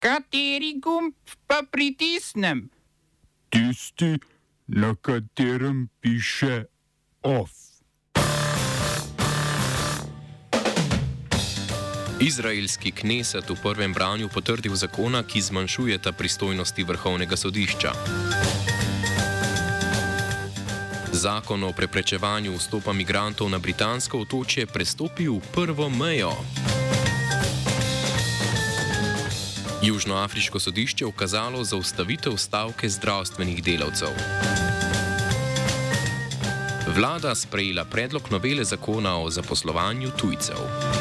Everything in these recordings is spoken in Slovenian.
Kateri gumb pa pritisnem? Tisti, na katerem piše OF. Izraelski kneset v prvem branju potrdil zakona, ki zmanjšujeta pristojnosti vrhovnega sodišča. Zakon o preprečevanju vstopa migrantov na britansko otočje prestopil prvo mejo. Južnoafriško sodišče ukazalo zaustavitev stavke zdravstvenih delavcev. Vlada sprejela predlog novele zakona o zaposlovanju tujcev.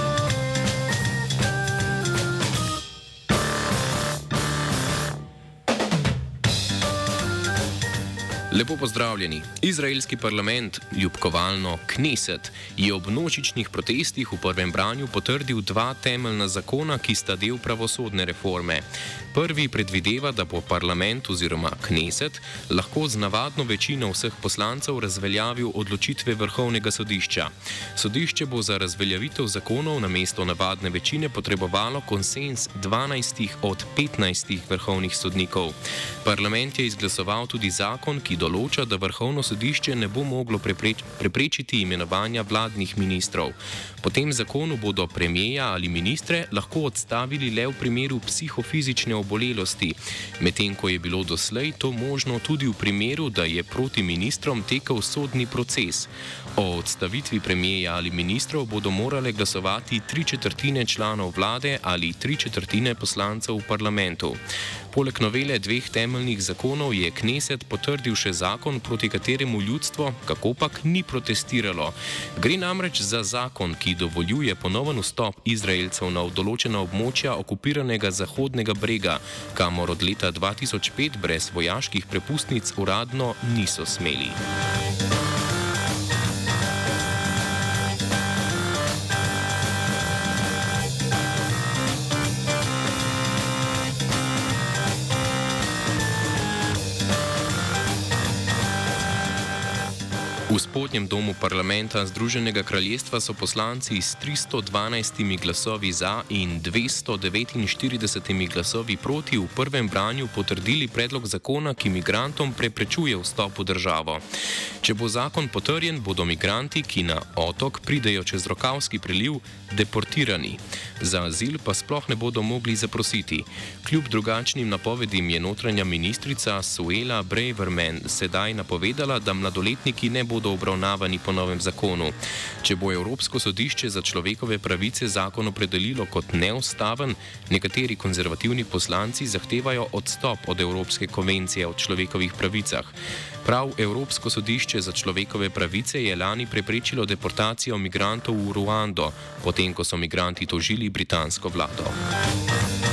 Lepo pozdravljeni. Izraelski parlament, ljubkovalno Kneset, je ob množičnih protestih v prvem branju potrdil dva temeljna zakona, ki sta del pravosodne reforme. Prvi predvideva, da bo parlament oziroma Kneset lahko z navadno večino vseh poslancev razveljavil odločitve vrhovnega sodišča. Sodišče bo za razveljavitev zakonov na mesto navadne večine potrebovalo konsens 12 od 15 vrhovnih sodnikov. Parlament je izglasoval tudi zakon, ki do določa, da vrhovno sodišče ne bo moglo prepreč, preprečiti imenovanja vladnih ministrov. Po tem zakonu bodo premijeja ali ministre lahko odstavili le v primeru psihofizične obolelosti, medtem ko je bilo doslej to možno tudi v primeru, da je proti ministrom tekel sodni proces. O odstavitvi premijeja ali ministrov bodo morale glasovati tri četrtine članov vlade ali tri četrtine poslancev v parlamentu. Poleg novele dveh temeljnih zakonov je Kneset potrdil še zakon, proti kateremu ljudstvo, kako pač, ni protestiralo. Gre namreč za zakon, ki dovoljuje ponoven vstop Izraelcev na določena območja okupiranega Zahodnega brega, kamor od leta 2005 brez vojaških prepustnic uradno niso smeli. V spodnjem domu parlamenta Združenega kraljestva so poslanci s 312 glasovi za in 249 glasovi proti v prvem branju potrdili predlog zakona, ki migrantom preprečuje vstop v državo. Če bo zakon potrjen, bodo migranti, ki na otok pridejo čez Rokavski priliv, deportirani. Za azil pa sploh ne bodo mogli zaprositi. Kljub drugačnim napovedim je notranja ministrica Suela Braverman sedaj napovedala, da mladoletniki ne bodo bodo obravnavani po novem zakonu. Če bo Evropsko sodišče za človekove pravice zakon opredelilo kot neustaven, nekateri konzervativni poslanci zahtevajo odstop od Evropske konvencije o človekovih pravicah. Prav Evropsko sodišče za človekove pravice je lani preprečilo deportacijo migrantov v Ruando, potem ko so migranti tožili britansko vlado.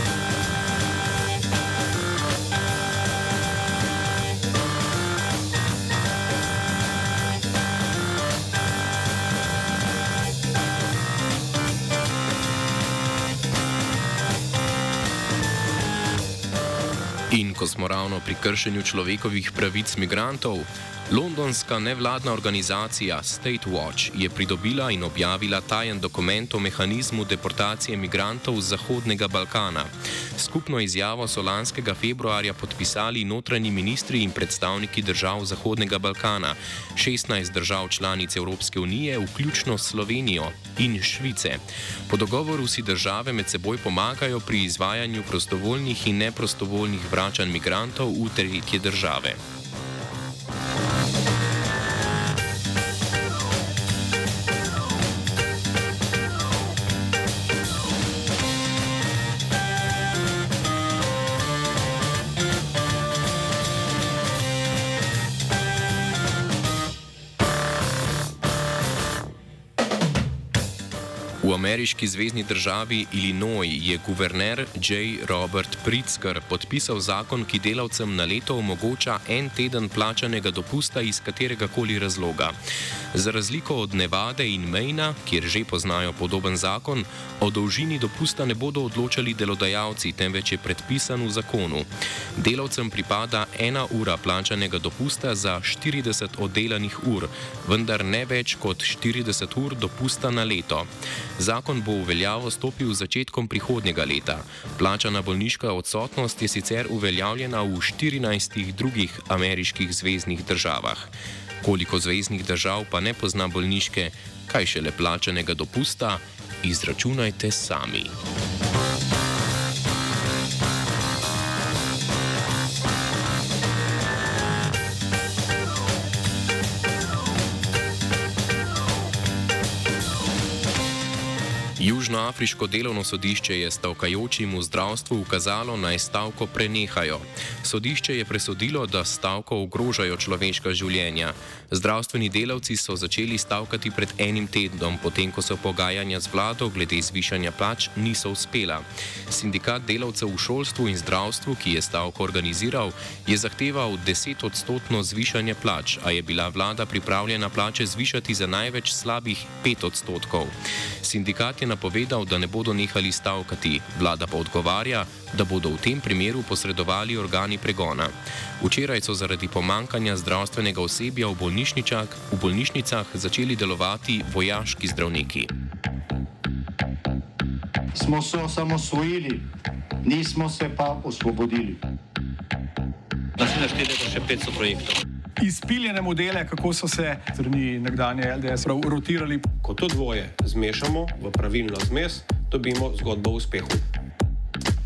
In ko smo ravno pri kršenju človekovih pravic migrantov, Londonska nevladna organizacija State Watch je pridobila in objavila tajen dokument o mehanizmu deportacije migrantov z Zahodnega Balkana. Skupno izjavo so lanskega februarja podpisali notranji ministri in predstavniki držav Zahodnega Balkana, 16 držav članic Evropske unije, vključno Slovenijo in Švice. Po dogovoru si države med seboj pomagajo pri izvajanju prostovoljnih in neprostovoljnih vračanj migrantov v tretje države. Ameriški zvezdni državi Illinois je guverner J. Robert Pritzker podpisal zakon, ki delavcem na leto omogoča en teden plačanega dopusta iz katerega koli razloga. Za razliko od Nevade in Maina, kjer že poznajo podoben zakon, o dolžini dopusta ne bodo odločali delodajalci, temveč je predpisan v zakonu. Delavcem pripada ena ura plačanega dopusta za 40 oddelanih ur, vendar ne več kot 40 ur dopusta na leto. Zakon bo v veljavo stopil začetkom prihodnjega leta. Plačana bolniška odsotnost je sicer uveljavljena v 14 drugih ameriških zvezdnih državah. Koliko zvezdnih držav pa ne pozna bolniške, kaj šele plačanega dopusta, izračunajte sami. Južnoafriško delovno sodišče je stavkajočim v zdravstvu ukazalo naj stavko prenehajo. Sodišče je presodilo, da stavko ogrožajo človeška življenja. Zdravstveni delavci so začeli stavkati pred enim tednom, potem ko so pogajanja z vlado glede zvišanja plač niso uspela. Sindikat delavcev v šolstvu in zdravstvu, ki je stavko organiziral, je zahteval 10 odstotno zvišanje plač, a je bila vlada pripravljena plače zvišati za največ slabih 5 odstotkov. Sindikat je napovedal, da ne bodo nehali stavkati, vlada pa odgovarja, da bodo v tem primeru posredovali organi pregona. Včeraj so zaradi pomankanja zdravstvenega osebja v v bolnišnicah začeli delovati vojaški zdravniki. Smo se osamosvojili, nismo se pa osvobodili. Naslednje število je še 500 projektov izpiljene modele, kako so se strani nekdanje LDS rotirali. Ko to dvoje zmešamo v pravilno zmes, dobimo zgodbo o uspehu.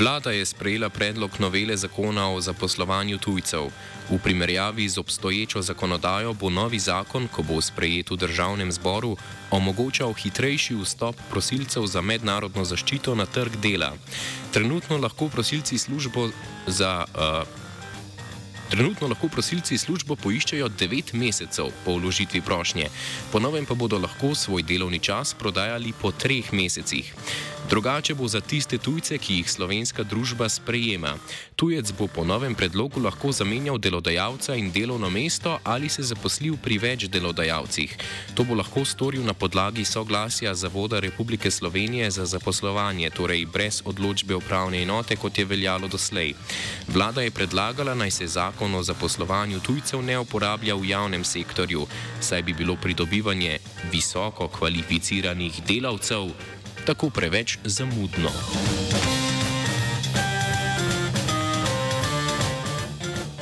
Vlada je sprejela predlog novele zakona o zaposlovanju tujcev. V primerjavi z obstoječo zakonodajo bo novi zakon, ko bo sprejet v državnem zboru, omogočal hitrejši vstop prosilcev za mednarodno zaščito na trg dela. Trenutno lahko prosilci službo za. Uh, Trenutno lahko prosilci službo poiščejo 9 mesecev po vložitvi prošnje, ponovem pa bodo lahko svoj delovni čas prodajali po 3 mesecih. Drugače bo za tiste tujce, ki jih slovenska družba sprejema. Tujec bo po novem predlogu lahko zamenjal delodajalca in delovno mesto ali se zaposlil pri več delodajalcih. To bo lahko storil na podlagi soglasja Zavoda Republike Slovenije za zaposlovanje, torej brez odločbe upravne enote, kot je veljalo doslej. Vlada je predlagala, naj se zakon o zaposlovanju tujcev ne uporablja v javnem sektorju, saj bi bilo pridobivanje visoko kvalificiranih delavcev tako preveč zamudno.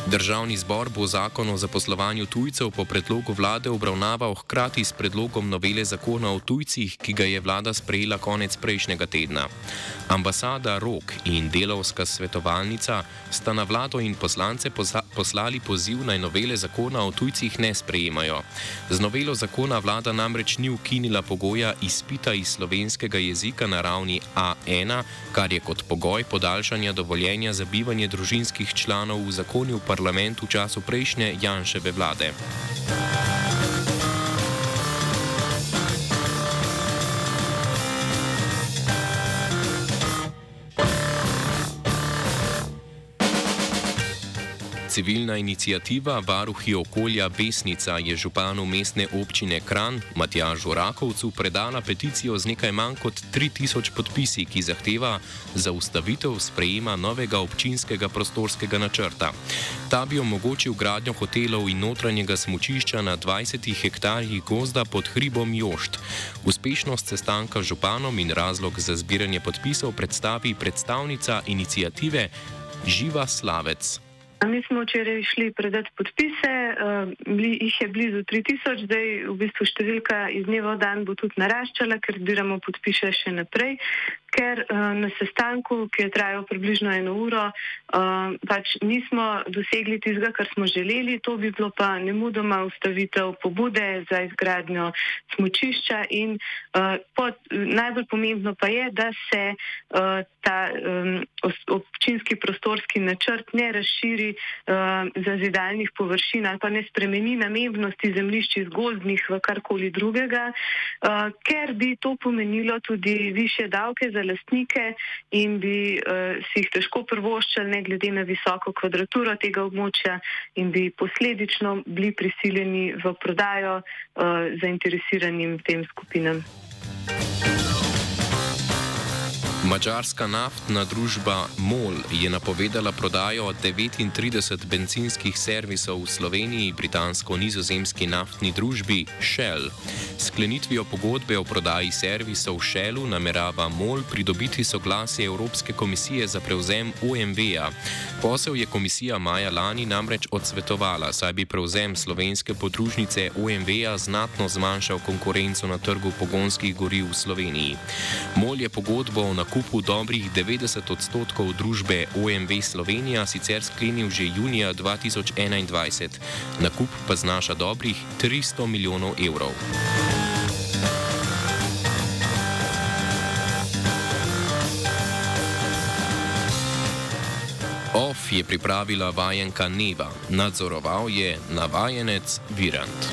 Državni zbor bo zakon o zaposlovanju tujcev po predlogu vlade obravnaval hkrati s predlogom novele zakona o tujcih, ki ga je vlada sprejela konec prejšnjega tedna. Ambasada Rok in delovska svetovalnica sta na vlado in poslance poslali poziv naj novele zakona o tujcih ne sprejemajo. Z novelo zakona vlada namreč ni ukinila pogoja izpita iz slovenskega jezika na ravni A1, kar je kot pogoj podaljšanja dovoljenja za bivanje družinskih članov v zakonju parlamentu parlament v času prejšnje Janševe vlade. Civilna inicijativa Varuhi okolja Besnica je županu mestne občine Kran Matjažu Rakovcu predala peticijo z nekaj manj kot 3000 podpisi, ki zahteva zaustavitev sprejema novega občinskega prostorskega načrta. Ta bi omogočil gradnjo hotelov in notranjega smočišča na 20 hektarjih gozda pod hribom Jošt. Uspešnost sestanka z županom in razlog za zbiranje podpisov predstavi predstavnica inicijative Živa Slavec. Mi smo včeraj šli predati podpise, bili, jih je blizu 3000, zdaj v bistvu številka iz dneva v dan bo tudi naraščala, ker zbiramo podpise še naprej ker uh, na sestanku, ki je trajal približno eno uro, uh, pač nismo dosegli tistega, kar smo želeli. To bi bilo pa nemudoma ustavitev pobude za izgradnjo smočišča in uh, pod, najbolj pomembno pa je, da se uh, ta um, občinski prostorski načrt ne razširi uh, za zidalnih površin ali pa ne spremeni namembnosti zemljišč iz gozdnih v karkoli drugega, uh, ker bi to pomenilo tudi više davke za lastnike in bi uh, si jih težko prvoščali, ne glede na visoko kvadraturo tega območja, in bi posledično bili prisiljeni v prodajo uh, zainteresiranim tem skupinam. Mačarska naftna družba MOL je napovedala prodajo 39 benzinskih servisov v Sloveniji britansko-nizozemski naftni družbi Shell. Sklenitvijo pogodbe o prodaji servisov Shellu namerava MOL pridobiti soglasje Evropske komisije za prevzem OMV-ja. Posel je komisija maja lani namreč odsvetovala, saj bi prevzem slovenske podružnice OMV-ja znatno zmanjšal konkurenco na trgu pogonskih goriv v Sloveniji. MOL je pogodbo o nakupu nakupu dobrih 90 odstotkov družbe OMV Slovenija sicer sklenil že junija 2021, nakup pa znaša dobrih 300 milijonov evrov. OF je pripravila vajenka Neva, nadzoroval je navajenec Virant.